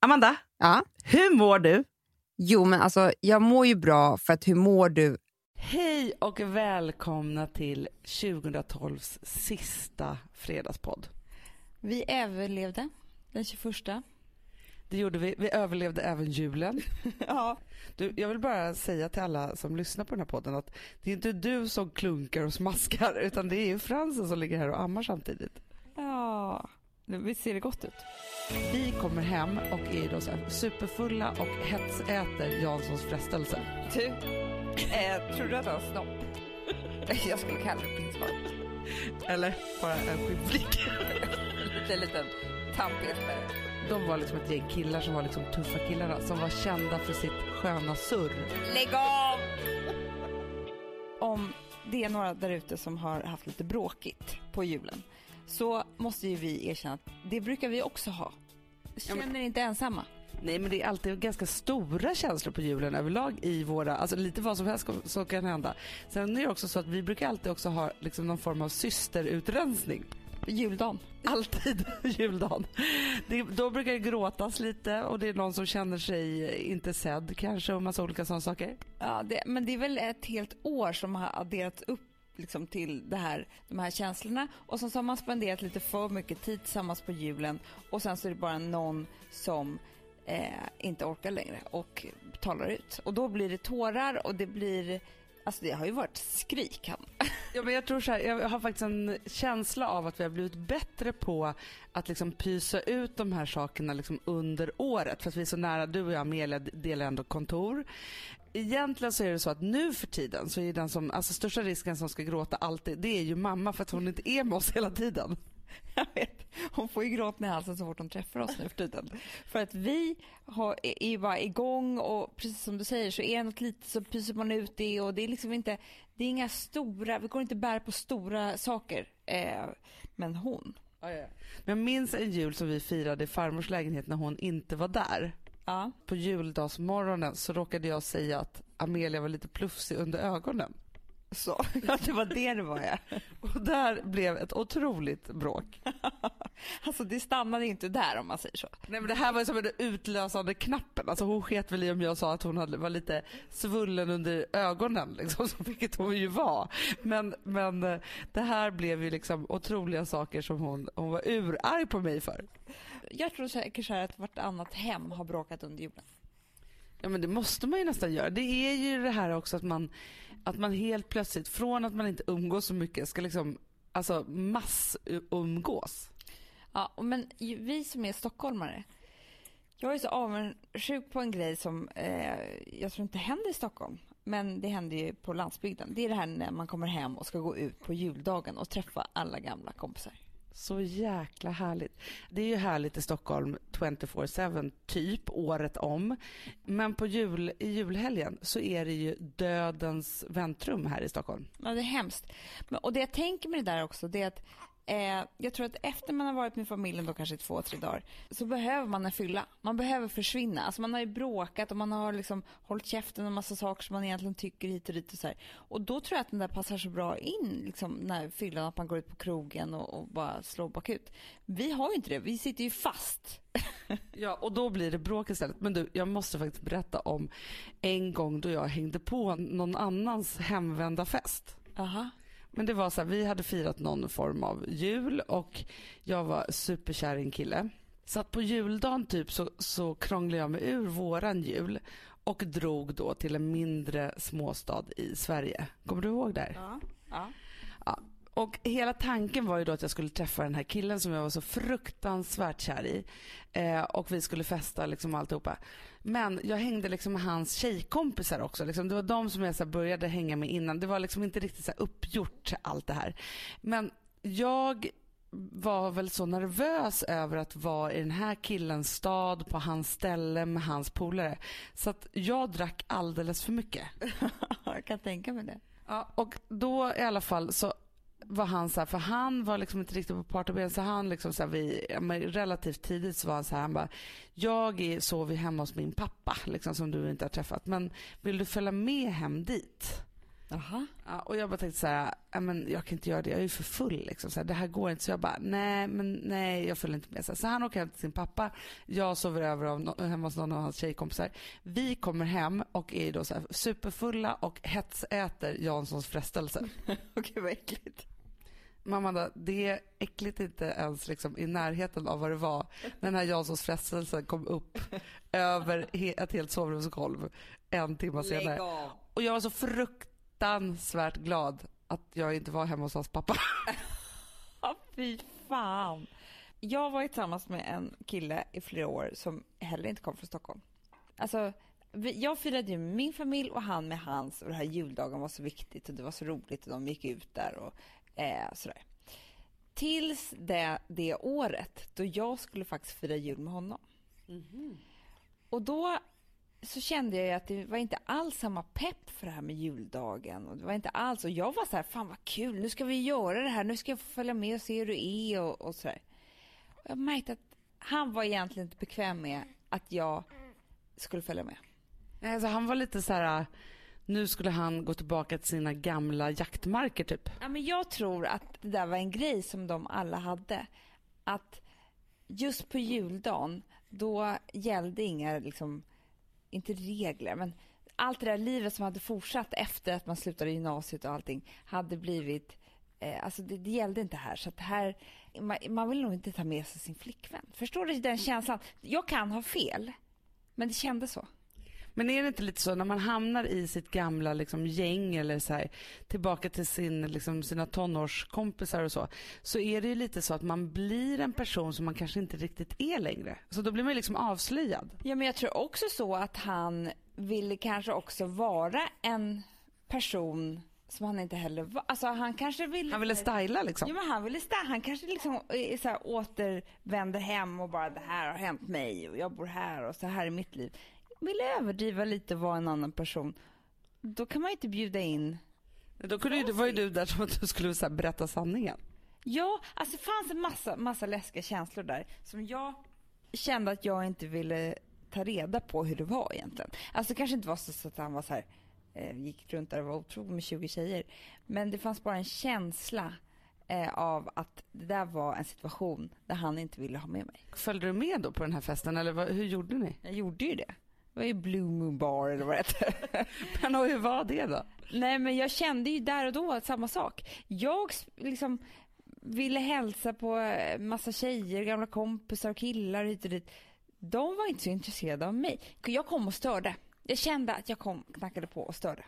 Amanda, Ja. hur mår du? Jo, men alltså jag mår ju bra för att hur mår du? Hej och välkomna till 2012s sista fredagspodd. Vi överlevde den 21. Det gjorde vi. Vi överlevde även julen. Ja. Du, jag vill bara säga till alla som lyssnar på den här podden att det är inte du som klunkar och smaskar utan det är ju Fransen som ligger här och ammar samtidigt. Ja, vi ser det gott ut. Vi kommer hem och är då så här superfulla och hetsäter Janssons frestelse. Du, eh, tror du att han har snopp? Jag skulle kalla det pinsvar. Eller bara en skivflik. Lite liten tandpetare. De var liksom ett gäng killar som var liksom tuffa killarna som var kända för sitt sköna surr. Lägg av! Om det är några där ute som har haft lite bråkigt på julen så måste ju vi erkänna att det brukar vi också ha. Känner men- er inte ensamma. Nej men det är alltid ganska stora känslor på julen överlag i våra, alltså lite vad som helst så kan hända. Sen är det också så att vi brukar alltid också ha liksom någon form av systerutrensning. Juldagen. Alltid juldagen. Det, då brukar det gråtas lite och det är någon som känner sig inte sedd kanske och massa olika sådana saker. Ja, det, men det är väl ett helt år som har adderats upp liksom till det här, de här känslorna och sen så har man spenderat lite för mycket tid tillsammans på julen och sen så är det bara någon som eh, inte orkar längre och talar ut. Och då blir det tårar och det blir, alltså det har ju varit skrik. Han. Ja, men jag, tror så här, jag har faktiskt en känsla av att vi har blivit bättre på att liksom pysa ut de här sakerna liksom under året. För att vi är så nära, du och jag Amelia delar ändå kontor. Egentligen så är det så att nu för tiden så är den som, alltså största risken som ska gråta alltid, det är ju mamma för att hon inte är med oss hela tiden. Jag vet, hon får ju gråten i halsen så fort hon träffar oss nu för tiden. För att vi har, är ju bara igång och precis som du säger så är det något litet så pyser man ut det och det är liksom inte, det är inga stora, vi går inte bära på stora saker. Eh, men hon, Men jag minns en jul som vi firade i farmors lägenhet när hon inte var där ja. På juldagsmorgonen så råkade jag säga att Amelia var lite plufsig under ögonen. Så, ja, det var det det var ja. Och där blev ett otroligt bråk. Alltså det stannade inte där om man säger så. Nej men det här var ju som den utlösande knappen. Alltså hon sket väl i om jag sa att hon hade, var lite svullen under ögonen liksom, så vilket hon ju var. Men, men eh, det här blev ju liksom otroliga saker som hon, hon var urarg på mig för. Jag tror säkert så här att vartannat hem har bråkat under julen. Ja men det måste man ju nästan göra. Det är ju det här också att man, att man helt plötsligt, från att man inte umgås så mycket, ska liksom alltså massumgås. Ja, men vi som är stockholmare, jag är så avundsjuk på en grej som eh, jag tror inte händer i Stockholm, men det händer ju på landsbygden. Det är det här när man kommer hem och ska gå ut på juldagen och träffa alla gamla kompisar. Så jäkla härligt. Det är ju härligt i Stockholm 24-7 typ året om. Men på jul, i julhelgen så är det ju dödens väntrum här i Stockholm. Ja, det är hemskt. Men, och det jag tänker med det där också, det är att eh, jag tror att efter man har varit med familjen då kanske två, tre dagar, så behöver man en fylla. Man behöver försvinna. Alltså man har ju bråkat och man har liksom hållit käften om massa saker som man egentligen tycker hit och dit och så här. Och då tror jag att den där passar så bra in, liksom när fyllan, att man går ut på krogen och, och bara slår bakut. Vi har ju inte det, vi sitter ju fast. Ja, och då blir det bråk istället. Men du, jag måste faktiskt berätta om en gång då jag hängde på någon annans hemvända fest. Aha. Men det var så här, vi hade firat någon form av jul och jag var superkär i en kille. Så att på juldagen typ så, så krånglade jag mig ur våran jul och drog då till en mindre småstad i Sverige. Kommer du ihåg där? Ja. ja. Och hela tanken var ju då att jag skulle träffa den här killen som jag var så fruktansvärt kär i. Eh, och vi skulle festa liksom alltihopa. Men jag hängde liksom med hans tjejkompisar också. Liksom. Det var de som jag så började hänga med innan. Det var liksom inte riktigt så uppgjort allt det här. Men jag var väl så nervös över att vara i den här killens stad, på hans ställe med hans polare. Så att jag drack alldeles för mycket. jag kan tänka mig det. Ja, och då i alla fall så var han så här, för han var liksom inte riktigt på partyben så han liksom så här, vi, relativt tidigt så var han så här, han bara, jag sover hemma hos min pappa liksom som du inte har träffat, men vill du följa med hem dit? Jaha. Ja, och jag bara tänkte så här, "Ja, men jag kan inte göra det, jag är ju för full liksom. Så här, det här går inte. Så jag bara, nej men nej jag följer inte med. Så, här, så han åker hem till sin pappa, jag sover över av no- hemma hos någon av hans tjejkompisar. Vi kommer hem och är då så här superfulla och hetsäter Janssons frestelse. Okej, vad äckligt. Mamma, det är äckligt inte ens liksom i närheten av vad det var när den här Janssons frestelse kom upp över he- ett helt sovrumsgolv en timme senare. Och jag var så fruktansvärt glad att jag inte var hemma hos hans pappa. Ja, fy fan. Jag var tillsammans med en kille i flera år som heller inte kom från Stockholm. Alltså, jag firade ju med min familj och han med hans och den här juldagen var så viktigt och det var så roligt och de gick ut där och eh, sådär. Tills det, det året då jag skulle faktiskt fira jul med honom. Och då så kände jag att det var inte alls samma pepp för det här med juldagen. Och det var inte alls, och jag var så här, fan vad kul, nu ska vi göra det här, nu ska jag få följa med och se hur det är och, och sådär. Och jag märkte att han var egentligen inte bekväm med att jag skulle följa med. Nej, Alltså, han var lite så här, nu skulle han gå tillbaka till sina gamla jaktmarker typ. Ja, men jag tror att det där var en grej som de alla hade. Att just på juldagen, då gällde inga, liksom, inte regler, men allt det där livet som hade fortsatt efter att man slutade gymnasiet och allting hade blivit, eh, alltså det, det gällde inte här. Så att här, man, man vill nog inte ta med sig sin flickvän. Förstår du den känslan? Jag kan ha fel, men det kändes så. Men är det inte lite så när man hamnar i sitt gamla liksom, gäng eller så här, tillbaka till sin, liksom, sina tonårskompisar och så, så är det ju lite så att man blir en person som man kanske inte riktigt är längre. Så då blir man ju liksom avslöjad. Ja, men jag tror också så att han ville kanske också vara en person som han inte heller var. Alltså han kanske ville... Han ville styla liksom. Ja, men han ville styla. Han kanske liksom eh, så här, återvänder hem och bara det här har hänt mig och jag bor här och så här är mitt liv. Ville överdriva lite och vara en annan person. Då kan man ju inte bjuda in Då kunde ju, var ju du där som att du skulle så berätta sanningen. Ja, alltså det fanns en massa, massa läskiga känslor där som jag kände att jag inte ville ta reda på hur det var egentligen. Alltså det kanske inte var så, så att han var så här, eh, gick runt där och var otrogen med 20 tjejer. Men det fanns bara en känsla eh, av att det där var en situation där han inte ville ha med mig. Följde du med då på den här festen eller vad, hur gjorde ni? Jag gjorde ju det. Var ju Blue Moon Bar eller vad det hette. Men hur var det då? Nej men jag kände ju där och då samma sak. Jag liksom ville hälsa på eh, massa tjejer, gamla kompisar och killar hit och dit. De var inte så intresserade av mig. Jag kom och störde. Jag kände att jag kom, knackade på och störde.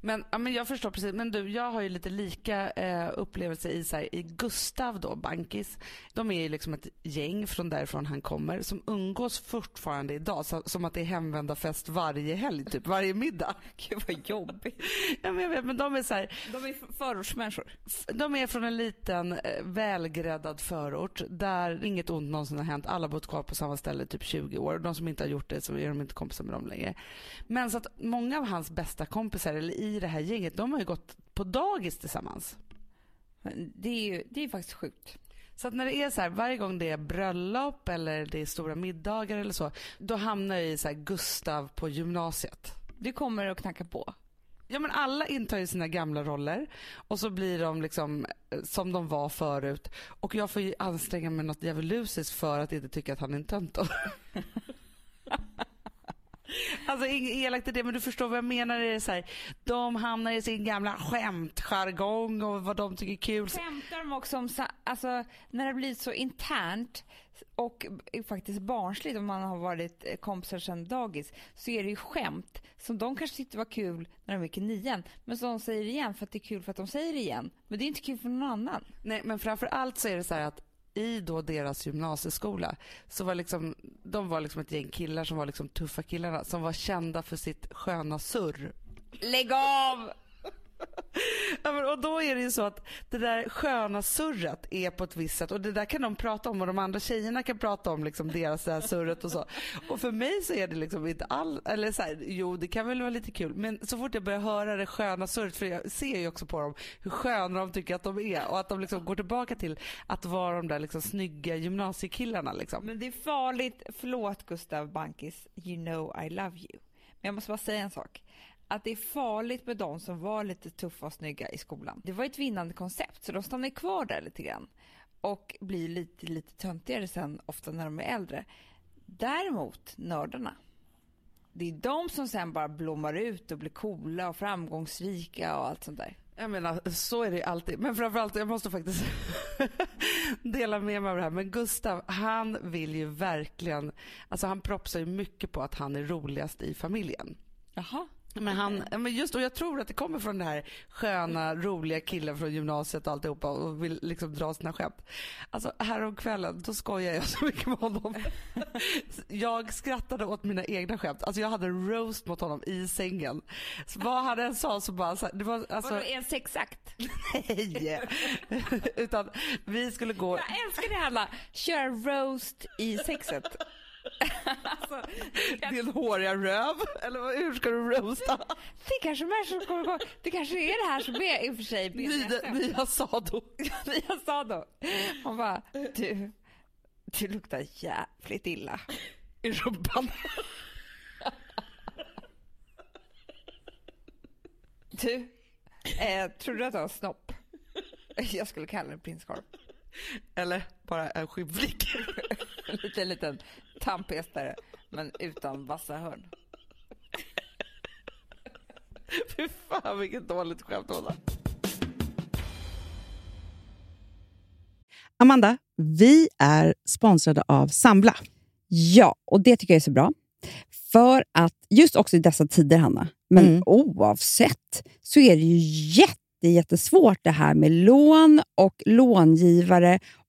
Men, ja, men jag förstår precis. Men du, jag har ju lite lika eh, upplevelse i, så här, i Gustav då, Bankis. De är ju liksom ett gäng från därifrån han kommer som umgås fortfarande idag. Så, som att det är hemvända fest varje helg, typ varje middag. Gud vad jobbigt. Ja, men jag vet, men de är så här, De är förortsmänniskor. de är från en liten eh, välgräddad förort där inget ont någonsin har hänt. Alla har bott kvar på samma ställe i typ 20 år. De som inte har gjort det så är de inte kompisar med dem längre. Men så att många av hans bästa kompisar eller i det här gänget, de har ju gått på dagis tillsammans. Det är ju det är faktiskt sjukt. Så att när det är så här, varje gång det är bröllop eller det är stora middagar eller så, då hamnar jag i så här Gustav på gymnasiet. Du kommer att knacka på. Ja men alla intar ju sina gamla roller och så blir de liksom eh, som de var förut och jag får ju anstränga mig något djävulusiskt för att inte tycka att han är en tönt. Alltså inget elakt i det men du förstår vad jag menar. Det är så här, de hamnar i sin gamla skämtjargong och vad de tycker är kul. Skämtar de också om, alltså när det blir så internt och faktiskt barnsligt om man har varit eh, kompisar sedan dagis så är det ju skämt som de kanske tyckte var kul när de gick i nian men som de säger igen för att det är kul för att de säger det igen. Men det är inte kul för någon annan. Nej, men framför allt så är det så här att i då deras gymnasieskola så var liksom, de var liksom ett gäng killar som var liksom tuffa killarna som var kända för sitt sköna surr. Lägg av! Ja, men, och då är det ju så att det där sköna surret är på ett visst sätt och det där kan de prata om och de andra tjejerna kan prata om liksom deras det här surret och så. Och för mig så är det liksom inte all, eller så här, jo det kan väl vara lite kul men så fort jag börjar höra det sköna surret för jag ser ju också på dem hur sköna de tycker att de är och att de liksom går tillbaka till att vara de där liksom snygga gymnasiekillarna liksom. Men det är farligt, förlåt Gustav Bankis, you know I love you. Men jag måste bara säga en sak att det är farligt med de som var lite tuffa och snygga i skolan. Det var ett vinnande koncept, så de stannar kvar där lite grann och blir lite, lite töntigare sen, ofta när de är äldre. Däremot nördarna, det är de som sen bara blommar ut och blir coola och framgångsrika och allt sånt där. Jag menar, så är det alltid. Men framförallt, jag måste faktiskt dela med mig av det här. Men Gustav, han vill ju verkligen... Alltså han propsar ju mycket på att han är roligast i familjen. Jaha. Men han, men just och jag tror att det kommer från den här sköna, roliga killen från gymnasiet och alltihopa och vill liksom dra sina skämt. Alltså häromkvällen, då skojar jag så mycket med honom. Jag skrattade åt mina egna skämt. Alltså jag hade en roast mot honom i sängen. Så vad han än sa så bara... Så det var, alltså, Vadå, en sexakt? nej! Utan vi skulle gå... Jag älskar det alla, köra roast i sexet. Alltså, Din håriga röv? Eller hur ska du roasta? det kanske människor kommer ihåg. Det kanske är det här som är i och för sig Nya, BDSM. nya sado. Hon bara, du, du luktar jävligt illa. I rumpan. Du, eh, tror du att du har snopp? Jag skulle kalla det prinskorv. Eller bara en skinnflick. En liten, liten tandpestare, men utan vassa hörn. Fy fan vilket dåligt skämt Ola. Amanda, vi är sponsrade av Sambla. Ja, och det tycker jag är så bra. För att just också i dessa tider, Hanna, men Mm. oavsett, så är det ju jätte, jättesvårt det här med lån och långivare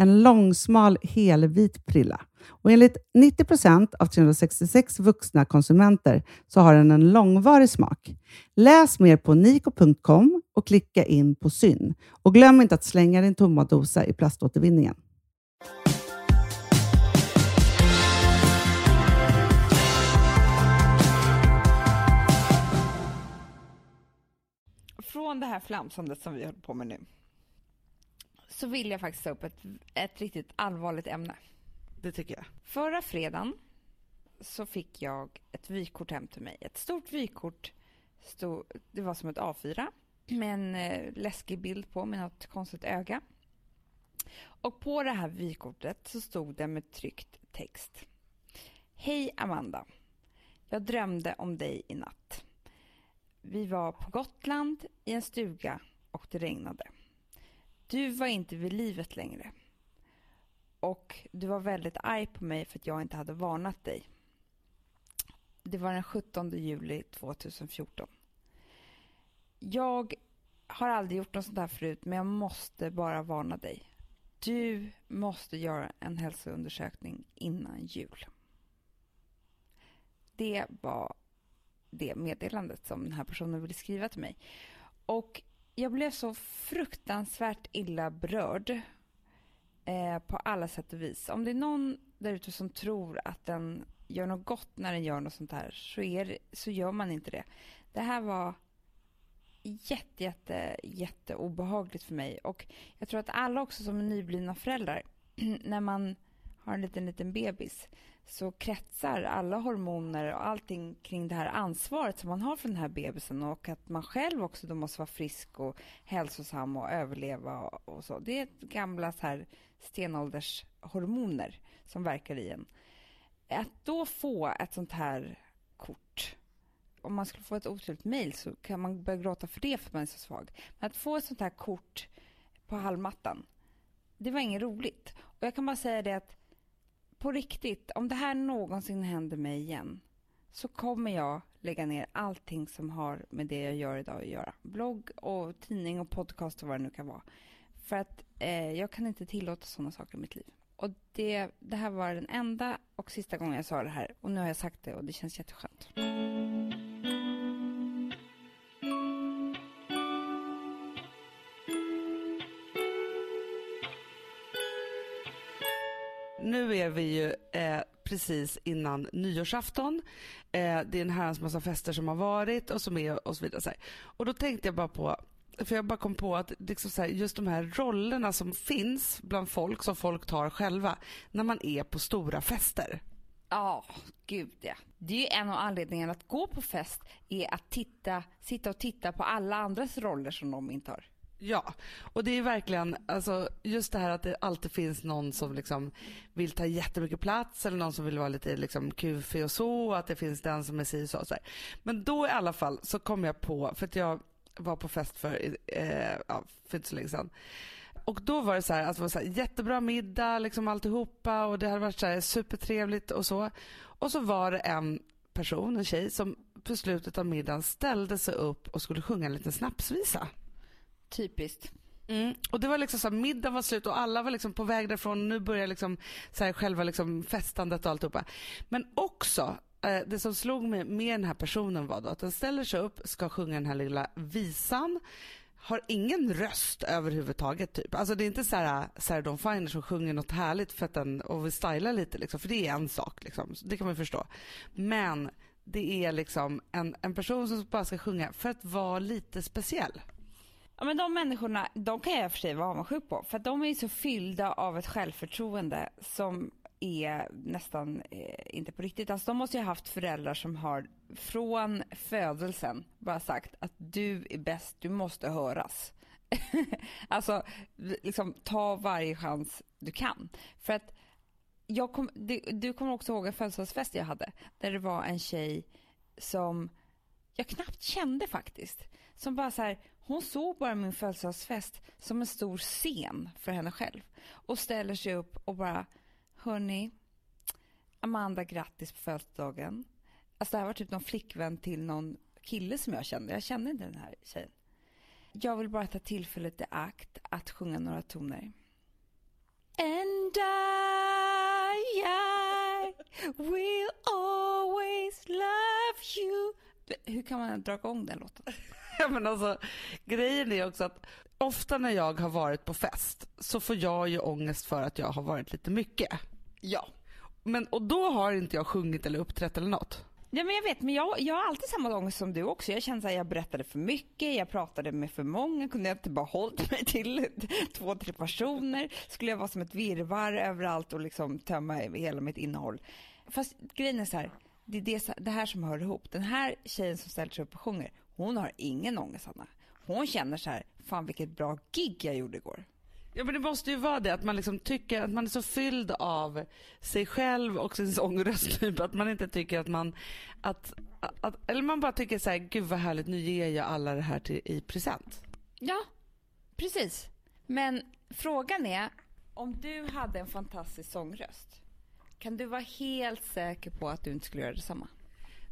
En långsmal helvit prilla. Och enligt 90 procent av 366 vuxna konsumenter så har den en långvarig smak. Läs mer på niko.com och klicka in på Syn. Och glöm inte att slänga din tomma dosa i plaståtervinningen. Från det här flamsandet som vi håller på med nu så vill jag faktiskt ta upp ett, ett riktigt allvarligt ämne. Det tycker jag. Förra fredagen så fick jag ett vykort hem till mig. Ett stort vykort. Stod, det var som ett A4 med en eh, läskig bild på med något konstigt öga. Och på det här vykortet så stod det med tryckt text. Hej Amanda. Jag drömde om dig i natt. Vi var på Gotland i en stuga och det regnade. Du var inte vid livet längre. Och du var väldigt arg på mig för att jag inte hade varnat dig. Det var den 17 juli 2014. Jag har aldrig gjort något sånt här förut men jag måste bara varna dig. Du måste göra en hälsoundersökning innan jul. Det var det meddelandet som den här personen ville skriva till mig. Och jag blev så fruktansvärt illa berörd eh, på alla sätt och vis. Om det är någon där ute som tror att den gör något gott när den gör något sånt här så, är så gör man inte det. Det här var jätte, jätte, jätte obehagligt för mig. Och jag tror att alla också som är nyblivna föräldrar, när man har en liten, liten bebis, så kretsar alla hormoner och allting kring det här ansvaret som man har för den här bebisen och att man själv också då måste vara frisk och hälsosam och överleva och, och så. Det är gamla så här stenåldershormoner som verkar i en. Att då få ett sånt här kort om man skulle få ett otrevligt mejl så kan man börja gråta för det för att man är så svag. Men att få ett sånt här kort på halmmattan, det var inget roligt. Och jag kan bara säga det att på riktigt, om det här någonsin händer mig igen så kommer jag lägga ner allting som har med det jag gör idag att göra. Blogg och tidning och podcast och vad det nu kan vara. För att eh, jag kan inte tillåta sådana saker i mitt liv. Och det, det här var den enda och sista gången jag sa det här och nu har jag sagt det och det känns jätteskönt. Nu är vi ju eh, precis innan nyårsafton. Eh, det är en herrans massa fester som har varit och som är och så vidare. Så. Och då tänkte jag bara på för jag bara kom på att liksom så här, just de här rollerna som finns bland folk, som folk tar själva, när man är på stora fester. Ja, gud ja. Det är ju en av anledningarna att gå på fest är att titta, sitta och titta på alla andras roller som de intar. Ja, och det är verkligen alltså, just det här att det alltid finns någon som liksom vill ta jättemycket plats eller någon som vill vara lite liksom kufig och så, att det finns den som är si och så. så. Men då i alla fall så kom jag på, för att jag var på fest för, eh, ja, för inte så länge sedan. Och då var det så här, alltså, det var så här, jättebra middag liksom alltihopa och det hade varit så här, supertrevligt och så. Och så var det en person, en tjej som på slutet av middagen ställde sig upp och skulle sjunga en liten snapsvisa. Typiskt. Mm. Och det var liksom så här, middagen var slut och alla var liksom på väg därifrån. Nu börjar liksom så här, själva liksom festandet och alltihopa. Men också eh, det som slog mig med den här personen var då att den ställer sig upp, ska sjunga den här lilla visan har ingen röst överhuvudtaget. Typ. Alltså det är inte Sarah, Sarah Dawn Finer som sjunger något härligt för att den, och vill styla lite, liksom, för det är en sak. Liksom. Det kan man förstå. Men det är liksom en, en person som bara ska sjunga för att vara lite speciell. Ja, men de människorna, de kan jag för sig vara avundsjuk på. För att de är så fyllda av ett självförtroende som är nästan eh, inte på riktigt. Alltså de måste ju ha haft föräldrar som har från födelsen bara sagt att du är bäst, du måste höras. alltså liksom ta varje chans du kan. För att jag kom, du, du kommer också ihåg en födelsedagsfest jag hade där det var en tjej som jag knappt kände faktiskt. Som bara så här, hon såg bara min födelsedagsfest som en stor scen för henne själv. Och ställer sig upp och bara, hörni, Amanda grattis på födelsedagen. Alltså det här var typ någon flickvän till någon kille som jag kände. Jag kände inte den här tjejen. Jag vill bara ta tillfället i akt att sjunga några toner. And I, I will always love you hur kan man dra igång den låten? Ja, men alltså, grejen är också att ofta när jag har varit på fest så får jag ju ångest för att jag har varit lite mycket. Ja. Men, och då har inte jag sjungit eller uppträtt eller något. Ja, men jag vet, men jag, jag har alltid samma ångest som du också. Jag känner att jag berättade för mycket, jag pratade med för många, kunde jag inte bara hållit mig till två, tre personer? Skulle jag vara som ett virvar överallt och liksom tömma hela mitt innehåll? Fast grejen är så här, det är det, det, här som hör ihop. Den här tjejen som ställer sig upp och sjunger, hon har ingen ångest, Anna. Hon känner så här, fan vilket bra gig jag gjorde igår. Ja men det måste ju vara det att man liksom tycker att man är så fylld av sig själv och sin sångröst typ att man inte tycker att man att, att eller man bara tycker så här, gud vad härligt nu ger jag alla det här till, i present. Ja, precis. Men frågan är om du hade en fantastisk sångröst kan du vara helt säker på att du inte skulle göra detsamma?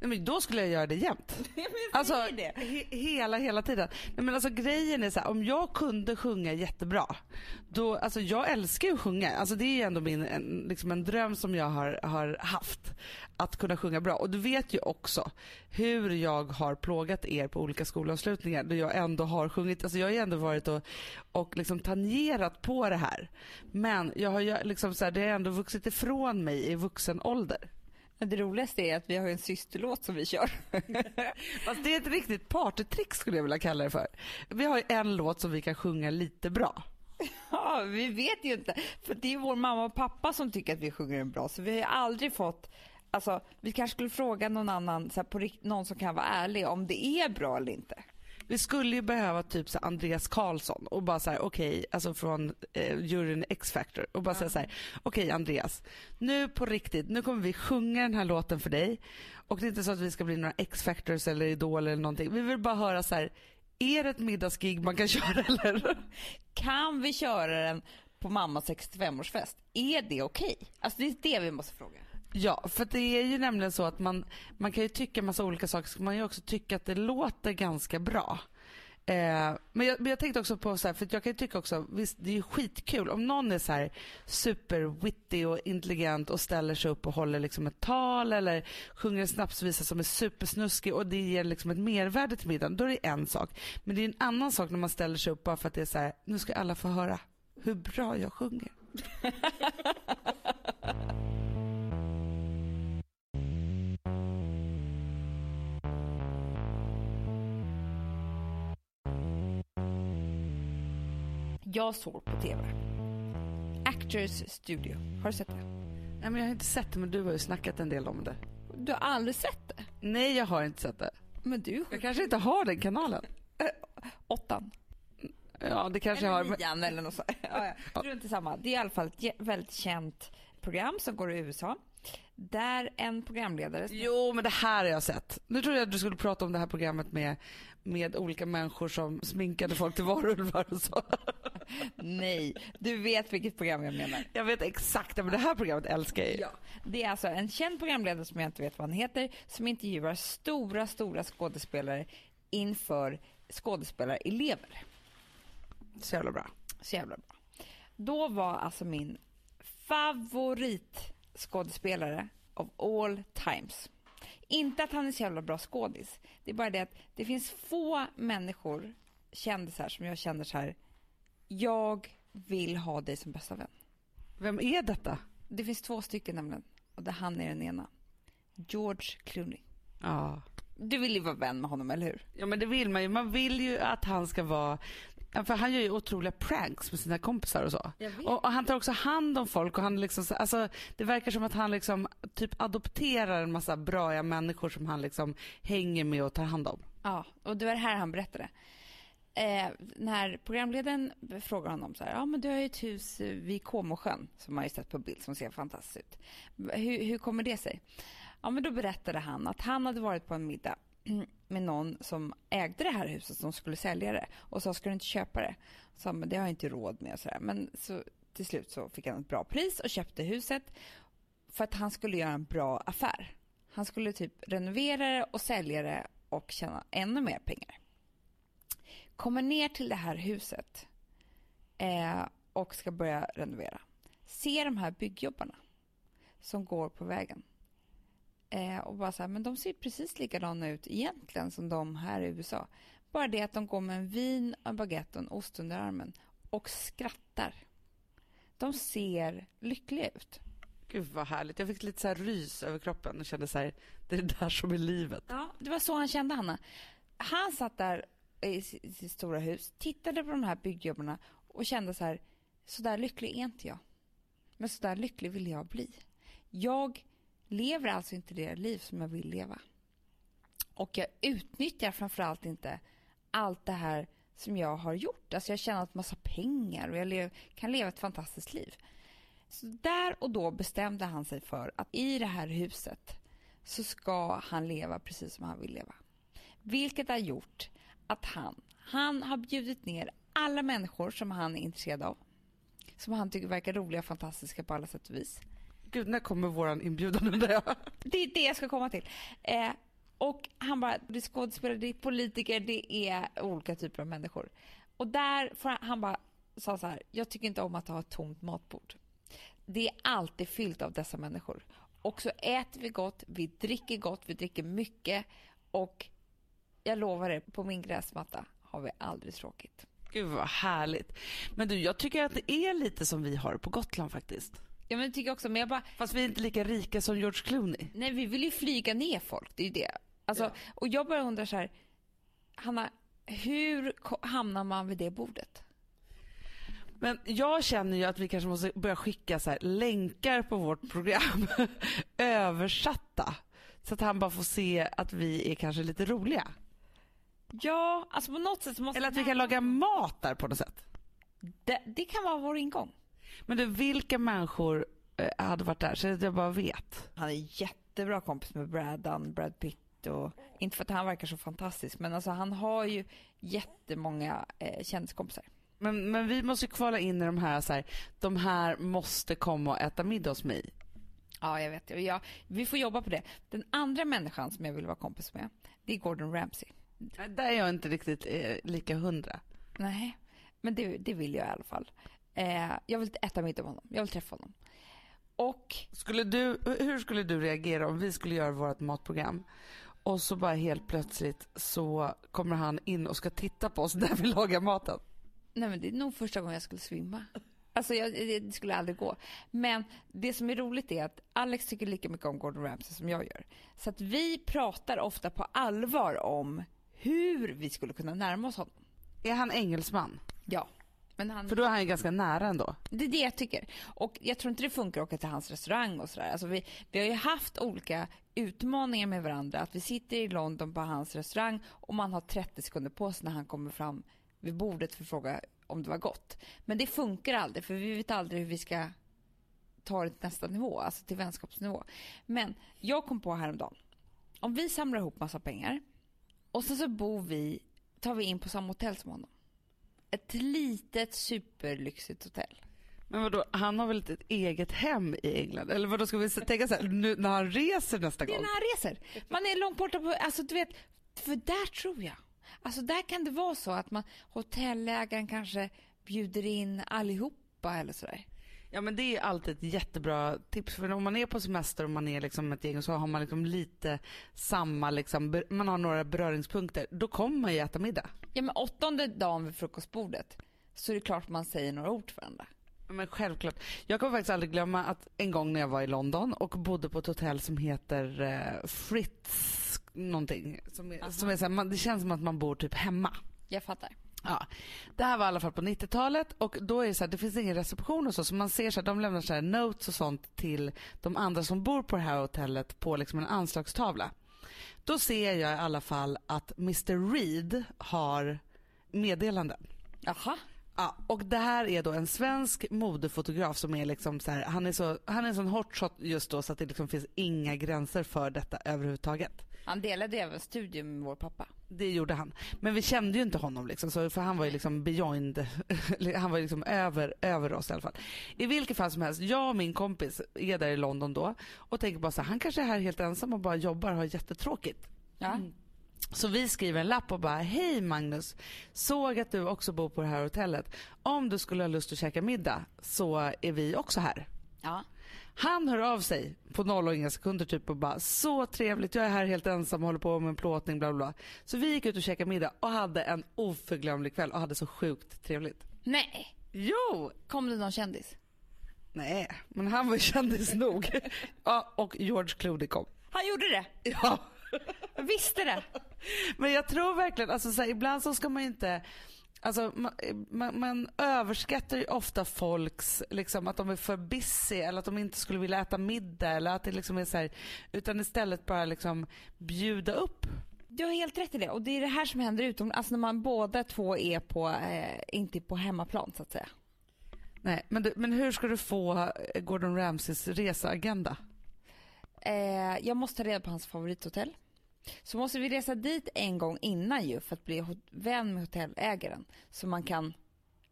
Nej, men då skulle jag göra det jämt. alltså, det. He hela, hela tiden. Nej, men alltså, grejen är så här, om jag kunde sjunga jättebra, då, alltså, jag älskar ju att sjunga. Alltså, det är ändå min, en, liksom en dröm som jag har, har haft, att kunna sjunga bra. Och du vet ju också hur jag har plågat er på olika skolavslutningar då jag ändå har sjungit. Alltså, jag har ju ändå varit och, och liksom tangerat på det här. Men jag har liksom så här, det har ändå vuxit ifrån mig i vuxen ålder. Det roligaste är att vi har en systerlåt som vi kör. Fast det är ett riktigt partytrick skulle jag vilja kalla det för. Vi har ju en låt som vi kan sjunga lite bra. Ja, vi vet ju inte. För det är vår mamma och pappa som tycker att vi sjunger den bra. Så vi har aldrig fått... Alltså, vi kanske skulle fråga någon annan, så här, på, någon som kan vara ärlig, om det är bra eller inte. Vi skulle ju behöva typ så Andreas Karlsson och bara så här okej, alltså från eh, juryn X-Factor och bara säga så här okej Andreas, nu på riktigt, nu kommer vi sjunga den här låten för dig och det är inte så att vi ska bli några X-Factors eller Idol eller någonting. Vi vill bara höra så här, är det ett middagsgig man kan köra eller? Kan vi köra den på mammas 65-årsfest? Är det okej? Alltså det är det vi måste fråga. Ja, för det är ju nämligen så att man, man kan ju tycka massa olika saker, så kan man ju också tycka att det låter ganska bra. Eh, men, jag, men jag tänkte också på så här, för jag kan ju tycka också, visst det är ju skitkul om någon är så här superwitty och intelligent och ställer sig upp och håller liksom ett tal eller sjunger en snapsvisa som är supersnuskig och det ger liksom ett mervärde till middagen, då är det en sak. Men det är en annan sak när man ställer sig upp bara för att det är så här, nu ska alla få höra hur bra jag sjunger. Jag såg på TV. Actors Studio. Har du sett det? Nej, men jag har inte sett det men du har ju snackat en del om det. Du har aldrig sett det? Nej jag har inte sett det. Men du Jag kanske inte har den kanalen. Åttan. Ja det kanske jag har. Eller nian eller något sånt. Ja, ja. Strunt i samma. Det är i alla fall ett väldigt känt program som går i USA. Där en programledare... Jo men det här har jag sett. Nu trodde jag att du skulle prata om det här programmet med, med olika människor som sminkade folk till varulvar och så. Nej, du vet vilket program jag menar. Jag vet exakt, men det här programmet älskar jag ju. Ja. Det är alltså en känd programledare som jag inte vet vad han heter som intervjuar stora, stora skådespelare inför skådespelarelever. Så jävla bra. Så jävla bra. Då var alltså min favoritskådespelare of all times. Inte att han är så jävla bra skådis. Det är bara det att det finns få människor, kändisar, som jag känner så här. Jag vill ha dig som bästa vän. Vem är detta? Det finns två stycken nämligen. Och det han är den ena. George Clooney. Ja. Du vill ju vara vän med honom, eller hur? ja men det vill man ju. Man vill ju att han ska vara För han gör ju otroliga pranks med sina kompisar och så. Och, och han tar också hand om folk och han liksom, så- alltså, det verkar som att han liksom typ adopterar en massa bra människor som han liksom hänger med och tar hand om. Ja, och det var det här han berättade. Eh, när programledaren frågar honom så här, ja men du har ju ett hus vid Comosjön som man ju sett på bild som ser fantastiskt ut. Hur, hur kommer det sig? Ja men då berättade han att han hade varit på en middag med någon som ägde det här huset som skulle sälja det och sa ska du inte köpa det? Så men det har jag inte råd med och så där. Men så till slut så fick han ett bra pris och köpte huset för att han skulle göra en bra affär. Han skulle typ renovera det och sälja det och tjäna ännu mer pengar. Kommer ner till det här huset eh, och ska börja renovera. Ser de här byggjobbarna som går på vägen. Eh, och bara så här, men de ser precis likadana ut egentligen som de här i USA. Bara det att de går med en vin, en baguette och en ost under armen och skrattar. De ser lyckliga ut. Gud vad härligt. Jag fick lite så här rys över kroppen och kände så här, det är det där som är livet. Ja, det var så han kände, Hanna. Han satt där i sitt stora hus, tittade på de här byggjobbarna och kände så här, så där lycklig är inte jag. Men så där lycklig vill jag bli. Jag lever alltså inte det liv som jag vill leva. Och jag utnyttjar framförallt inte allt det här som jag har gjort. Alltså jag har tjänat massa pengar och jag lev, kan leva ett fantastiskt liv. Så där och då bestämde han sig för att i det här huset så ska han leva precis som han vill leva. Vilket har gjort att han, han har bjudit ner alla människor som han är intresserad av. Som han tycker verkar roliga och fantastiska på alla sätt och vis. Gud, när kommer våran inbjudan undrar jag? Det är det jag ska komma till. Eh, och han bara, det är skådespelare, det är politiker, det är olika typer av människor. Och där får han, han bara sa så här, jag tycker inte om att ha ett tomt matbord. Det är alltid fyllt av dessa människor. Och så äter vi gott, vi dricker gott, vi dricker mycket och jag lovar er, på min gräsmatta har vi aldrig tråkigt. Gud vad härligt. Men du, jag tycker att det är lite som vi har på Gotland faktiskt. Ja men det tycker jag också, men jag bara, Fast vi är inte lika rika som George Clooney. nej vi vill ju flyga ner folk, det är ju det. Alltså, Och jag bara undrar så här, Hanna, hur hamnar man vid det bordet? Men jag känner ju att vi kanske måste börja skicka så här, länkar på vårt program översatta. Så att han bara får se att vi är kanske lite roliga. Ja, alltså på något sätt måste Eller att vi kan laga mat där på något sätt. det, det kan vara vår ingång. Men du, vilka människor eh, hade varit där? Så att jag bara vet. Han är jättebra kompis med Brad Dunn, Brad Pitt och inte för att han verkar så fantastisk men alltså han har ju jättemånga eh, kändiskompisar. Men, men vi måste ju kvala in i de här, så här, de här måste komma och äta middag hos mig. Ja, jag vet. Ja, vi får jobba på det. Den andra människan som jag vill vara kompis med, det är Gordon Ramsay. Där är jag inte riktigt eh, lika hundra. Nej, men det, det vill jag i alla fall. Eh, jag vill äta middag med honom. Jag vill träffa honom. Och Skulle du, hur skulle du reagera om vi skulle göra vårt matprogram och så bara helt plötsligt så kommer han in och ska titta på oss när vi lagar maten? nej, men det är nog första gången jag skulle svimma. Alltså jag, det skulle aldrig gå. Men det som är roligt är att Alex tycker lika mycket om Gordon Ramsay som jag gör. Så att vi pratar ofta på allvar om hur vi skulle kunna närma oss honom. Är han engelsman? Ja. Men han, För då är han ju ganska nära ändå. Det är det jag tycker. Och jag tror inte det funkar att åka till hans restaurang och sådär. Alltså vi, vi har ju haft olika utmaningar med varandra. Att vi sitter i London på hans restaurang och man har 30 sekunder på sig när han kommer fram vid bordet för att fråga om det var gott. Men det funkar aldrig för vi vet aldrig hur vi ska ta det till nästa nivå, alltså till vänskapsnivå. Men jag kom på häromdagen, om vi samlar ihop massa pengar och sen så bor vi, tar vi in på samma hotell som honom. Ett litet superlyxigt hotell. Men vadå, han har väl ett eget hem i England? Eller vadå, ska vi tänka så här, nu när han reser nästa Det är gång? när han reser. Man är långt borta på, alltså du vet, för där tror jag. Alltså där kan det vara så att man, hotellägaren kanske bjuder in allihopa eller sådär. Ja men det är alltid ett jättebra tips för om man är på semester och man är liksom ett gäng och så har man liksom lite samma liksom, man har några beröringspunkter, då kommer man ju äta middag. Ja men åttonde dagen vid frukostbordet så är det klart man säger några ord till varandra. Men självklart. Jag kommer faktiskt aldrig glömma att en gång när jag var i London och bodde på ett hotell som heter eh, Fritz någonting. Som är, som är så här, man, det känns som att man bor typ hemma. Jag fattar. Ja, det här var i alla fall på 90-talet och då är det så här, det finns ingen reception och så, så man ser så här, de lämnar så här notes och sånt till de andra som bor på det här hotellet på liksom en anslagstavla. Då ser jag i alla fall att Mr Reed har meddelanden. Jaha. Ja, och det här är då en svensk modefotograf som är liksom så här, han är så, han är en sån hotshot just då så att det liksom finns inga gränser för detta överhuvudtaget. Han delade även studio med vår pappa. Det gjorde han. Men vi kände ju inte honom liksom, så, för han var ju liksom beyond, han var ju liksom över, över oss i alla fall. I vilket fall som helst, jag och min kompis är där i London då och tänker bara så här, han kanske är här helt ensam och bara jobbar och har jättetråkigt. Ja. Så vi skriver en lapp och bara, hej Magnus, såg att du också bor på det här hotellet. Om du skulle ha lust att käka middag så är vi också här. Ja. Han hör av sig på noll och inga sekunder typ och bara så trevligt, jag är här helt ensam och håller på med en plåtning bla bla. Så vi gick ut och käkade middag och hade en oförglömlig kväll och hade så sjukt trevligt. Nej. Jo! Kom det någon kändis? Nej, men han var kändis nog. ja, och George Clooney kom. Han gjorde det. Ja. Jag visste det. Men jag tror verkligen, alltså så här, ibland så ska man ju inte Alltså, man, man, man överskattar ju ofta folks, liksom, att de är för busy eller att de inte skulle vilja äta middag eller att det liksom är så här, utan istället bara liksom bjuda upp. Du har helt rätt i det. Och det är det här som händer utomlands. Alltså när man båda två är på, eh, inte på hemmaplan så att säga. Nej, men, du, men hur ska du få Gordon Ramsays reseagenda? Eh, jag måste ta reda på hans favorithotell. Så måste vi resa dit en gång innan ju för att bli vän med hotellägaren. Så man kan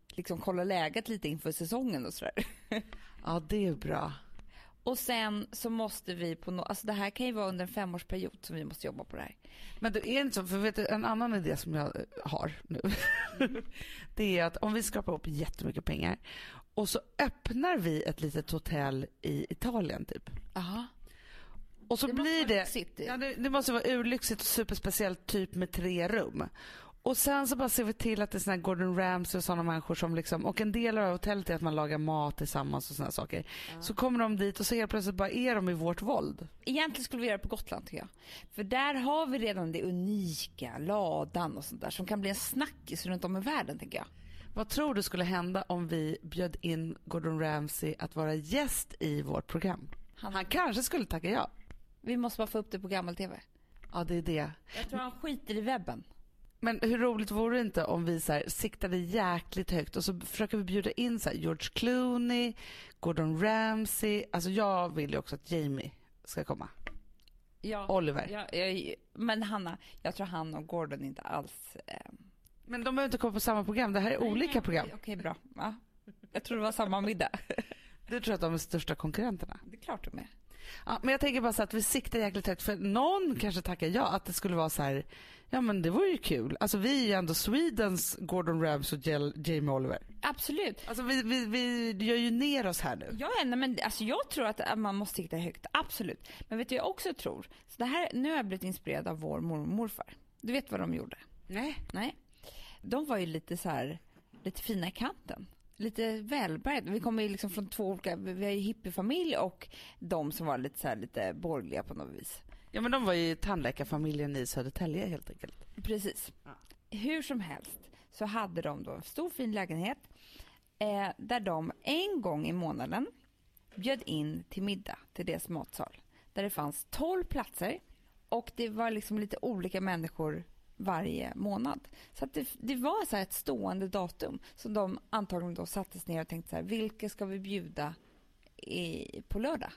liksom kolla läget lite inför säsongen och sådär. Ja, det är bra. Och sen så måste vi på no- alltså det här kan ju vara under en femårsperiod som vi måste jobba på det här. Men det är inte så, för vet du, en annan idé som jag eh, har nu. det är att om vi skrapar ihop jättemycket pengar och så öppnar vi ett litet hotell i Italien typ. Aha. Och så Det blir det, ja, det, det måste vara urlyxigt och superspeciellt typ med tre rum. Och sen så bara ser vi till att det är såna här Gordon Ramsay och sådana människor som liksom, och en del av hotellet är att man lagar mat tillsammans och sådana saker. Så kommer de dit och så helt plötsligt bara är de i vårt våld. Egentligen skulle vi göra det på Gotland tycker jag. För där har vi redan det unika, ladan och sånt där som kan bli en snackis runt om i världen tänker jag. Vad tror du skulle hända om vi bjöd in Gordon Ramsay att vara gäst i vårt program? Han, han kanske skulle tacka ja. Vi måste bara få upp det på gammal-tv. Ja, det är det. Jag tror han skiter i webben. Men hur roligt vore det inte om vi så här, siktade jäkligt högt och så försöker vi bjuda in så här, George Clooney, Gordon Ramsay. Alltså jag vill ju också att Jamie ska komma. Ja. Oliver. Ja, jag, men Hanna, jag tror han och Gordon inte alls... Eh... Men de behöver inte komma på samma program. Det här är olika program. Okej, okej, bra. Ja. Jag tror det var samma middag. Du tror att de är största konkurrenterna? Det är klart de är. Ja, men jag tänker bara så att vi siktar jäkligt högt för någon kanske tackar ja att det skulle vara så här, ja men det vore ju kul. Alltså vi är ju ändå Swedens Gordon Ramsay och Jamie Oliver. Absolut. Alltså vi, vi, vi gör ju ner oss här nu. Ja, nej, men alltså jag tror att man måste sikta högt, absolut. Men vet du jag också tror? Så det här, nu har jag blivit inspirerad av vår mormor och morfar. Du vet vad de gjorde? Nej. Nej. De var ju lite så här, lite fina i kanten. Lite välbärgade. Vi kommer ju liksom från två olika, vi har ju hippiefamilj och de som var lite så här, lite borgerliga på något vis. Ja men de var ju tandläkarfamiljen i Södertälje helt enkelt. Precis. Hur som helst så hade de då en stor fin lägenhet eh, där de en gång i månaden bjöd in till middag till deras matsal. Där det fanns 12 platser och det var liksom lite olika människor varje månad. Så att det, det var så här ett stående datum som de antagligen då sattes ner och tänkte så här, vilka ska vi bjuda i, på lördag?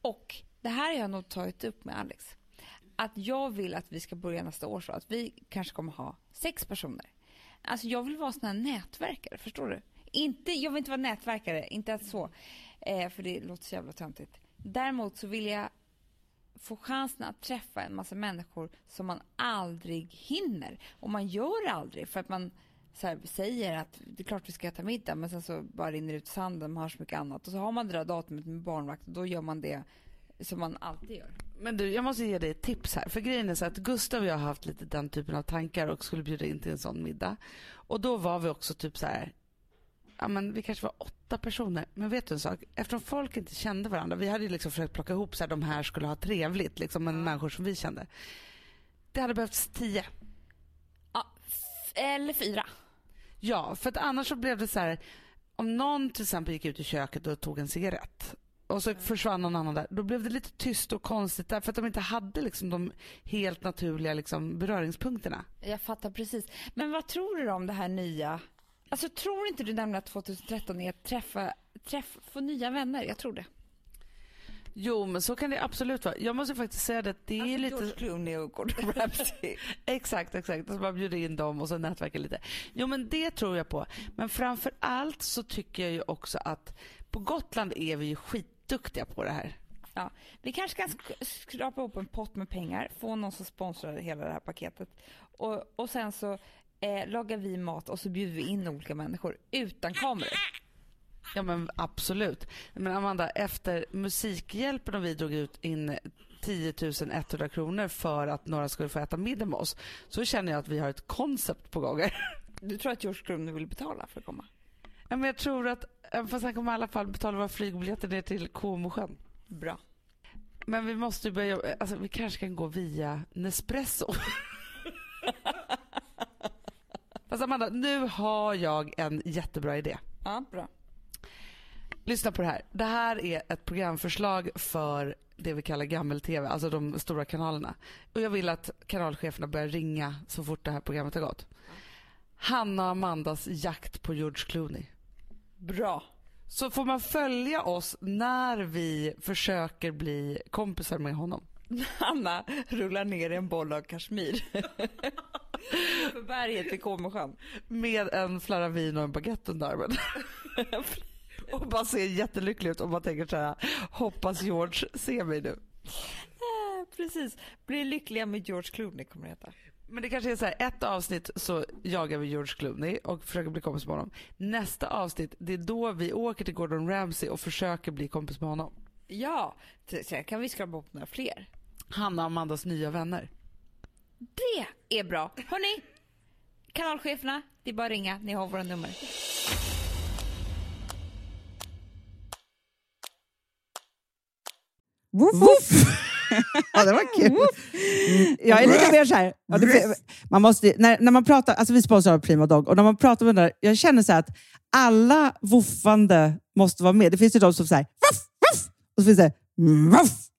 Och det här har jag nog tagit upp med Alex. Att jag vill att vi ska börja nästa år så att vi kanske kommer ha sex personer. Alltså jag vill vara sån här nätverkare, förstår du? Inte, jag vill inte vara nätverkare, inte ens så. Eh, för det låter så jävla töntigt. Däremot så vill jag få chansen att träffa en massa människor som man aldrig hinner. Och man gör det aldrig för att man så här, säger att det är klart vi ska äta middag men sen så bara rinner det ut sanden, man har så mycket annat. Och så har man det där datumet med barnvakt och då gör man det som man alltid gör. Men du, jag måste ge dig ett tips här. För grejen är så att Gustav och jag har haft lite den typen av tankar och skulle bjuda in till en sån middag. Och då var vi också typ så här, ja men vi kanske var åtta personer. Men vet du en sak? Eftersom folk inte kände varandra, vi hade ju liksom försökt plocka ihop så här, de här skulle ha trevligt, liksom med människor som vi kände. Det hade behövts tio. Ja, eller fyra. Ja, för att annars så blev det så här, om någon till exempel gick ut i köket och tog en cigarett och så försvann någon annan där, då blev det lite tyst och konstigt där för att de inte hade liksom de helt naturliga liksom beröringspunkterna. Jag fattar precis. Men vad tror du om det här nya? Alltså tror inte du nämligen att 2013 är att träffa, träffa, få nya vänner? Jag tror det. Jo, men så kan det absolut vara. Jag måste faktiskt säga det att det är lite... George Clooney och Gordon Ramsay. Exakt, exakt. Och så bara bjuda in dem och så nätverka lite. Jo, men det tror jag på. Men framför allt så tycker jag ju också att på Gotland är vi ju skitduktiga på det här. Ja, vi kanske kan sk- skrapa ihop en pott med pengar, få någon som sponsrar hela det här paketet. Och, och sen så eh, lagar vi mat och så bjuder vi in olika människor utan kameror. Ja men absolut. Men Amanda, efter Musikhjälpen och vi drog ut in 10 100 kronor för att några skulle få äta middag med oss så känner jag att vi har ett koncept på gång. Du tror att George Clooney vill betala för att komma? Ja, men jag tror att, fast han kommer i alla fall betala våra flygbiljetter ner till Comosjön. Bra. Men vi måste ju börja, alltså vi kanske kan gå via Nespresso. Fast Amanda, nu har jag en jättebra idé. Ja, bra. Lyssna på det här. Det här är ett programförslag för det vi kallar gammel-tv, alltså de stora kanalerna. Och jag vill att kanalcheferna börjar ringa så fort det här programmet har gått. Hanna och Amandas jakt på George Clooney. Bra. Så får man följa oss när vi försöker bli kompisar med honom. Hanna rullar ner en boll av kashmir. för berget i Comosjön. Med en flarra vin och en baguette under armen. och bara ser jättelycklig ut och man tänker så här, hoppas George ser mig nu. Eh, Precis. Bli lyckliga med George Clooney kommer det heta. Men det kanske är så här, ett avsnitt så jagar vi George Clooney och försöker bli kompis med honom. Nästa avsnitt, det är då vi åker till Gordon Ramsay och försöker bli kompis med honom. Ja, sen kan vi skrapa ihop några fler. Hanna och Amandas nya vänner. Det är bra. Hörni, Kanalcheferna, det är bara att ringa. Ni har våra nummer. Woof, Woof! ja, det var kul. Mm, jag är lite mer så här, man måste, när, när man pratar, alltså vi sponsrar Prima Dog, och när man pratar med den där, jag känner så här att alla woofande måste vara med. Det finns ju de som säger woof, woof, och så finns det woof.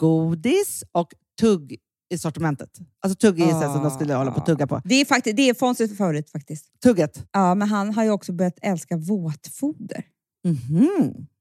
godis och tugg i sortimentet. Alltså tugg ju sånt som de skulle hålla på att tugga på. Det är, faktiskt, det är Fonzies favorit faktiskt. Tugget. Ja, men han har ju också börjat älska våtfoder. Det Han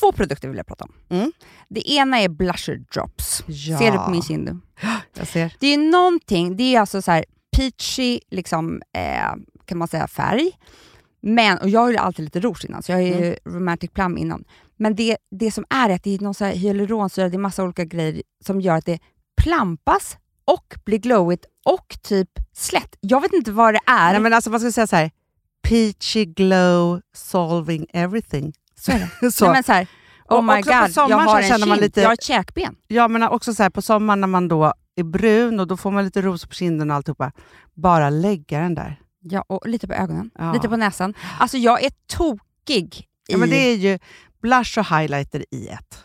två produkter vill jag prata om. Mm. Det ena är blusher drops. Ja. Ser du på min kind? Jag ser. Det är någonting, det är alltså så här peachy, liksom, eh, kan man säga, färg. Men, och jag har ju alltid lite rouge innan, så jag har ju Mm. romantic plum innan. Men det, det som är att det är någon så här hyaluronsyra, det är massa olika grejer som gör att det plampas och blir glowigt och typ slätt. Jag vet inte vad det är. Nej, men alltså, man ska säga så här. Peachy glow solving everything. Så är det. Så. Nej, men så här, oh my god, jag har en känner man kind, lite- jag har ett käkben. Ja, men också så här, på sommaren när man då är brun och då får man lite ros på kinden och alltihopa. Bara lägga den där. Ja, och lite på ögonen, Ja. lite på näsan. Alltså jag är tokig i... Ja, men det är ju blush och highlighter i ett.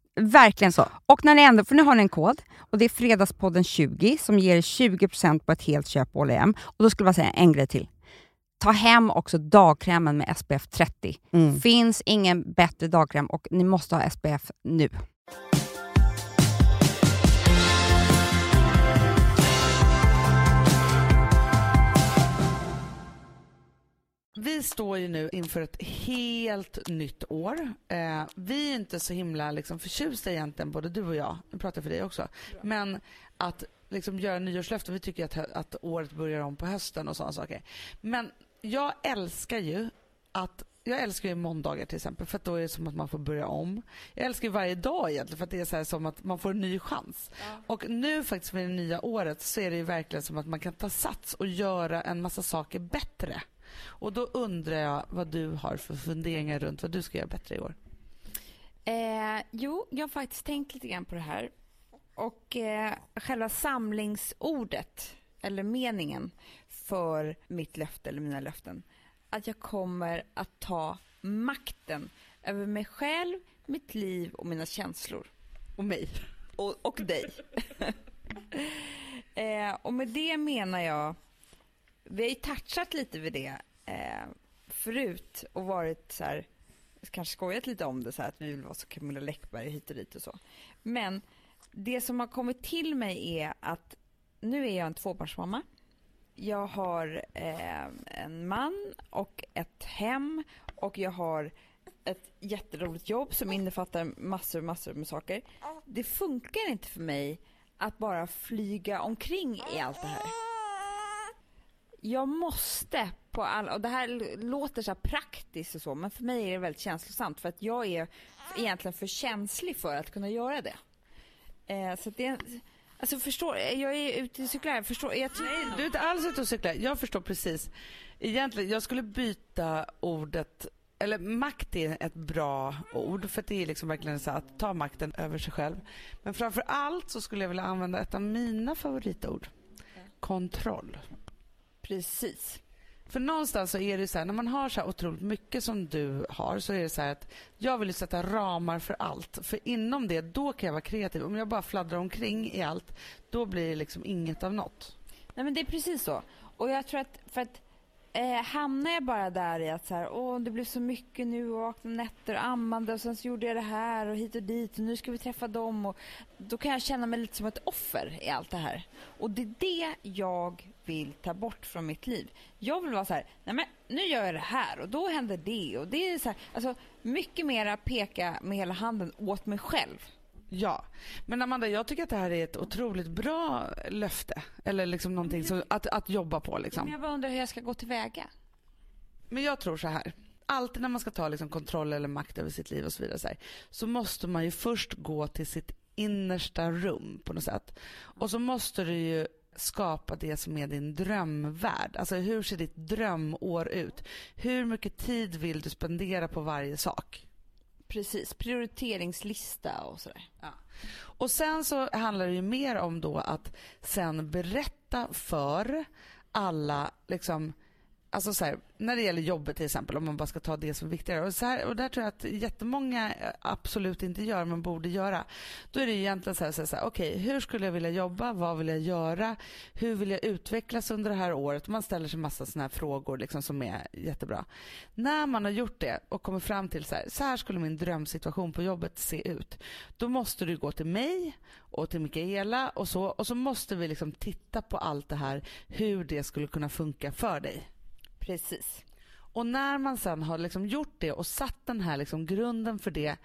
Verkligen Så. Och när ni ändå, för nu har ni en kod och det är Fredagspodden 20 som ger er 20% på ett helt köp på H&M. Och då skulle jag säga en grej till. Ta hem också dagkrämen med SPF 30. Mm. Finns ingen bättre dagkräm och ni måste ha SPF nu. Vi står ju nu inför ett helt nytt år. Eh, vi är inte så himla liksom, förtjusta egentligen, både du och jag, nu pratar jag för dig också, men att liksom, göra nyårslöften, vi tycker att, att året börjar om på hösten och sådana saker. Men jag älskar ju att jag älskar ju måndagar till exempel för att då är det som att man får börja om. Jag älskar varje dag egentligen för att det är så som att man får en ny chans. Och nu faktiskt med det nya året så är det ju verkligen som att man kan ta sats och göra en massa saker bättre. Och då undrar jag vad du har för funderingar runt vad du ska göra bättre i år. Eh, jo, jag har faktiskt tänkt lite grann på det här. Och eh, själva samlingsordet, eller meningen för mitt löfte eller mina löften, att jag kommer att ta makten över mig själv, mitt liv och mina känslor. Och mig. Och, och dig. Eh, och med det menar jag, vi har ju touchat lite vid det eh, förut och varit så här, kanske skojat lite om det så här, att vi vill vara så Camilla Läckberg hit och dit och så. Men det som har kommit till mig är att nu är jag en tvåbarnsmamma. Jag har eh, en man och ett hem och jag har ett jätteroligt jobb som innefattar massor massor med saker. Det funkar inte för mig att bara flyga omkring i allt det här. Jag måste på alla, och det här låter så här praktiskt och så, men för mig är det väldigt känslosamt för att jag är egentligen för känslig för att kunna göra det. Eh, så det Alltså förstår, jag är ute och cyklar, förstår. Jag Nej, du är inte alls ute och cyklar. Jag förstår precis. Egentligen, jag skulle byta ordet eller makt är ett bra ord för det är liksom verkligen så att ta makten över sig själv. Men framför allt så skulle jag vilja använda ett av mina favoritord. Kontroll. Precis. För någonstans så är det så här, när man har så här otroligt mycket som du har så är det så här att jag vill sätta ramar för allt. För inom det, då kan jag vara kreativ. Om jag bara fladdrar omkring i allt, då blir det liksom inget av något. Nej men det är precis så. Och jag tror att, för att eh, hamnar jag bara där i att så här, åh, det blev så mycket nu och vaknade nätter och ammande och sen så gjorde jag det här och hit och dit och nu ska vi träffa dem och då kan jag känna mig lite som ett offer i allt det här. Och det är det jag vill ta bort från mitt liv. Jag vill vara så här, nej men nu gör jag det här och då händer det och det är så här, alltså mycket mera peka med hela handen åt mig själv. Ja, men Amanda, jag tycker att det här är ett otroligt bra löfte. Eller liksom någonting som, att, att jobba på. Liksom. Men jag bara undrar hur jag ska gå tillväga. Men jag tror så här. Alltid när man ska ta liksom kontroll eller makt över sitt liv och så vidare så, här, så måste man ju först gå till sitt innersta rum på något sätt. Och så måste du ju skapa det som är din drömvärld. Alltså hur ser ditt drömår ut? Hur mycket tid vill du spendera på varje sak? Precis, prioriteringslista och sådär. Ja. Och sen så handlar det ju mer om då att sen berätta för alla liksom Alltså så här, när det gäller jobbet till exempel, om man bara ska ta det som är viktigare. Och, så här, och där tror jag att jättemånga eh, absolut inte gör, men borde göra. Då är det egentligen så här, så här, så här okej, okay, hur skulle jag vilja jobba? Vad vill jag göra? Hur vill jag utvecklas under det här året? Man ställer sig massa sådana här frågor liksom, som är jättebra. När man har gjort det och kommer fram till så här, så här skulle min drömsituation på jobbet se ut. Då måste du gå till mig och till Mikaela och så. Och så måste vi liksom titta på allt det här, hur det skulle kunna funka för dig. Precis. Och när man sen har liksom gjort det och satt den här liksom grunden för det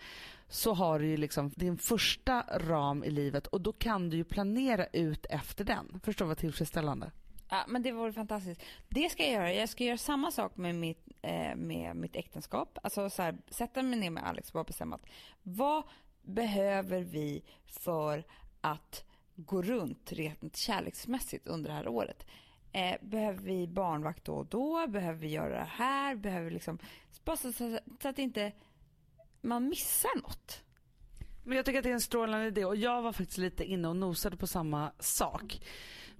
så har du ju liksom din första ram i livet och då kan du ju planera ut efter den. Förstår du vad tillfredsställande? Ja, men det vore fantastiskt. Det ska jag göra. Jag ska göra samma sak med mitt, eh, med mitt äktenskap. Alltså så här, sätta mig ner med Alex och bara bestämma att vad behöver vi för att gå runt rent kärleksmässigt under det här året? Eh, behöver vi barnvakt då och då? Behöver vi göra det här? Behöver vi liksom... Bara så, så, så att inte man missar något. Men jag tycker att det är en strålande idé och jag var faktiskt lite inne och nosade på samma sak.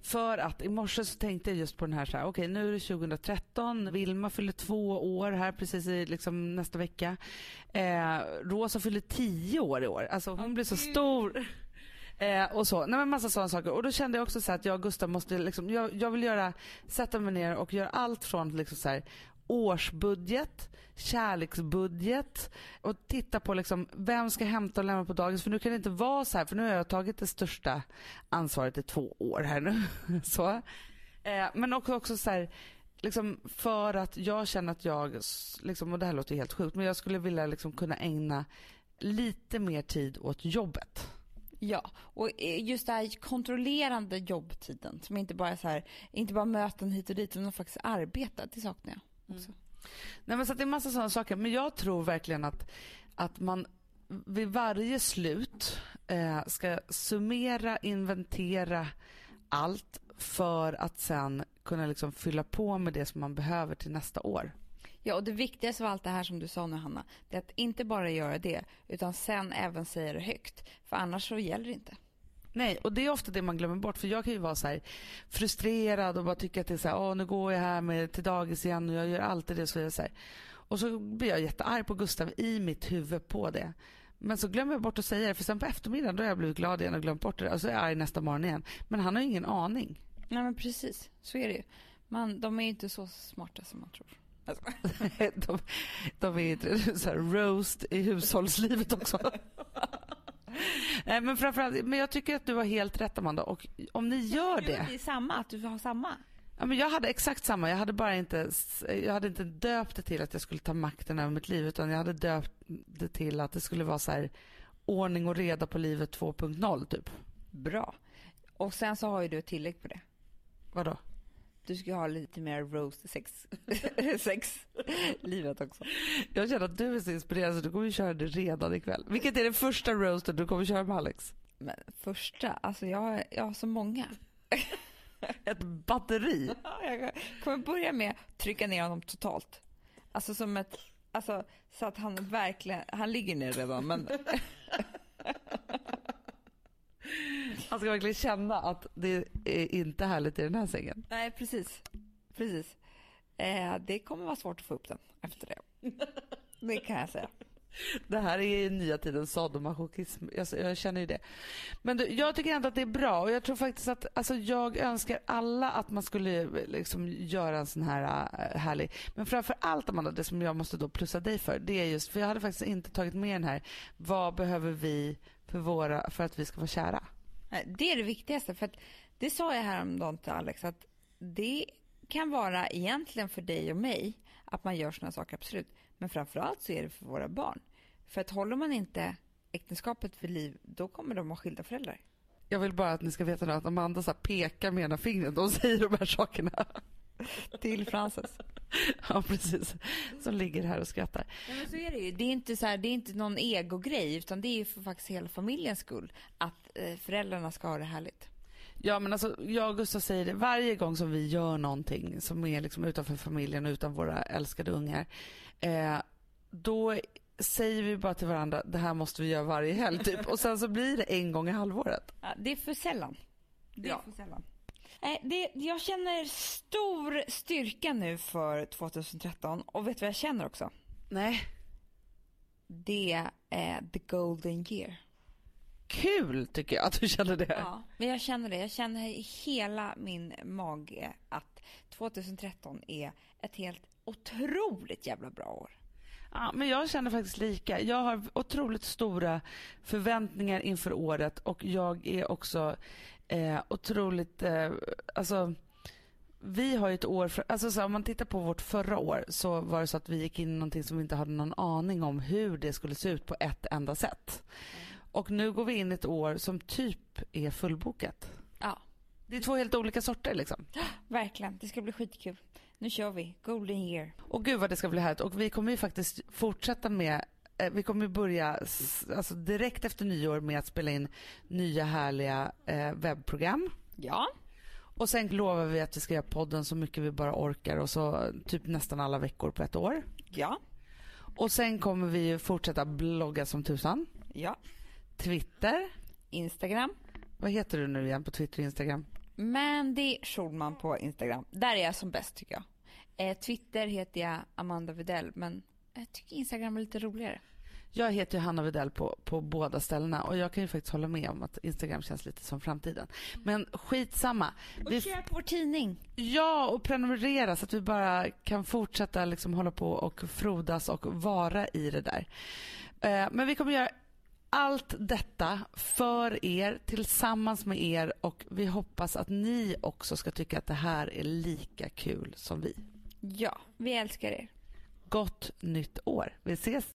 För att i morse så tänkte jag just på den här så här, okej okay, nu är det 2013, Vilma fyller två år här precis i liksom nästa vecka. Eh, Rosa fyller tio år i år, alltså hon blir så stor. Eh, och så. Nej men massa sådana saker. Och då kände jag också så att jag och Gustav måste liksom, jag, jag vill göra, sätta mig ner och göra allt från liksom så här, årsbudget, kärleksbudget och titta på liksom, vem ska hämta och lämna på dagis. För nu kan det inte vara så här, för nu har jag tagit det största ansvaret i två år här nu. så. Eh, men också, också så här, liksom för att jag känner att jag, liksom, och det här låter helt sjukt, men jag skulle vilja liksom kunna ägna lite mer tid åt jobbet. Ja, och just det här kontrollerande jobbtiden som inte bara är så här, inte bara möten hit och dit utan faktiskt arbeta, det saknar jag också. Mm. Nej men så det är massa sådana saker, men jag tror verkligen att, att man vid varje slut eh, ska summera, inventera allt för att sen kunna liksom fylla på med det som man behöver till nästa år. Ja, och det viktigaste av allt det här som du sa nu Hanna, det är att inte bara göra det, utan sen även säga det högt. För annars så gäller det inte. Nej, och det är ofta det man glömmer bort. För jag kan ju vara så frustrerad och bara tycka att det är så här, åh nu går jag här med, till dagis igen och jag gör alltid det. Så, jag så här. Och så blir jag jättearg på Gustav i mitt huvud på det. Men så glömmer jag bort att säga det för sen på eftermiddagen då har jag blivit glad igen och glömt bort det. Och så är jag arg nästa morgon igen. Men han har ingen aning. Nej men precis, så är det ju. Man, de är ju inte så smarta som man tror. De, de är så här roast i hushållslivet också. Men framförallt, men jag tycker att du har helt rätt Amanda och om ni gör det. det är samma, att du har samma. Ja, men jag hade exakt samma, jag hade bara inte, jag hade inte döpt det till att jag skulle ta makten över mitt liv utan jag hade döpt det till att det skulle vara så här ordning och reda på livet 2.0 typ. Bra. Och sen så har ju du ett tillägg på det. Vadå? Du ska ha lite mer roast sex, sex livet också. Jag känner att du är så inspirerad så du kommer köra det redan ikväll. Vilket är det första roasten du kommer köra med Alex? Men första, alltså jag, jag har så många. Ett batteri. Ja, Jag kommer börja med att trycka ner honom totalt. Alltså som ett, alltså så att han verkligen, han ligger ner redan men Han ska verkligen känna att det är inte härligt i den här sängen. nej precis, precis. Eh, det kommer vara svårt att få upp den efter det. Det kan jag säga. Det här är nya tidens sadomasochism. Jag, jag känner ju det. Men du, jag tycker ändå att det är bra och jag tror faktiskt att alltså, jag önskar alla att man skulle liksom göra en sån här äh, härlig. Men framför allt Amanda, det som jag måste då plussa dig för, det är just för jag hade faktiskt inte tagit med den här. Vad behöver vi för, våra, för att vi ska vara kära? Det är det viktigaste. För att det sa jag häromdagen till Alex att det kan vara egentligen för dig och mig att man gör såna saker, absolut. Men framförallt så är det för våra barn. För att håller man inte äktenskapet vid liv, då kommer de ha skilda föräldrar. Jag vill bara att ni ska veta nu att Amanda så pekar med ena fingret och säger de här sakerna. Till Frances. Ja, precis. Som ligger här och skrattar. Nej, men så är det ju. Det är inte, så här, det är inte någon egogrej utan det är för faktiskt hela familjens skull. Att eh, föräldrarna ska ha det härligt. Ja men alltså jag och Gustav säger det varje gång som vi gör någonting som är liksom utanför familjen och utan våra älskade ungar. Eh, då säger vi bara till varandra det här måste vi göra varje helg typ. Och sen så blir det en gång i halvåret. Ja, det är för sällan. Det är Ja. för sällan. Nej, det, jag känner stor styrka nu för 2013 och vet du vad jag känner också? Nej. Det är the golden year. Kul tycker jag att du känner det. Ja, men jag känner det. Jag känner i hela min mage att 2013 är ett helt otroligt jävla bra år. Ja, men jag känner faktiskt lika. Jag har otroligt stora förväntningar inför året och jag är också eh, otroligt, eh, alltså vi har ju ett år, för, alltså så här, om man tittar på vårt förra år så var det så att vi gick in i någonting som vi inte hade någon aning om hur det skulle se ut på ett enda sätt. Och nu går vi in i ett år som typ är fullbokat. Ja, Det är två helt olika sorter liksom. verkligen. Det ska bli skitkul. Nu kör vi. Golden year. Och gud vad det ska bli härligt. Och vi kommer ju faktiskt fortsätta med eh, vi kommer ju börja alltså direkt efter nyår med att spela in nya härliga eh, webbprogram. Ja. Och sen lovar vi att vi ska göra podden så mycket vi bara orkar och så typ nästan alla veckor på ett år. Ja. Och sen kommer vi fortsätta blogga som tusan. Ja. Twitter. Instagram. Vad heter du nu igen på Twitter och Instagram? Mandy Schulman på Instagram. Där är jag som bäst tycker jag. Eh, Twitter heter jag Amanda Videll men jag tycker Instagram är lite roligare. Jag heter Hanna Widell på, på båda ställena och jag kan ju faktiskt hålla med om att Instagram känns lite som framtiden. Men skitsamma. Och Vi köp vår tidning. Ja, och prenumerera så att vi bara kan fortsätta liksom hålla på och frodas och vara i det där. Eh, Men vi kommer göra allt detta för er, tillsammans med er och vi hoppas att ni också ska tycka att det här är lika kul som vi. Ja, vi älskar er. Gott nytt år. Vi ses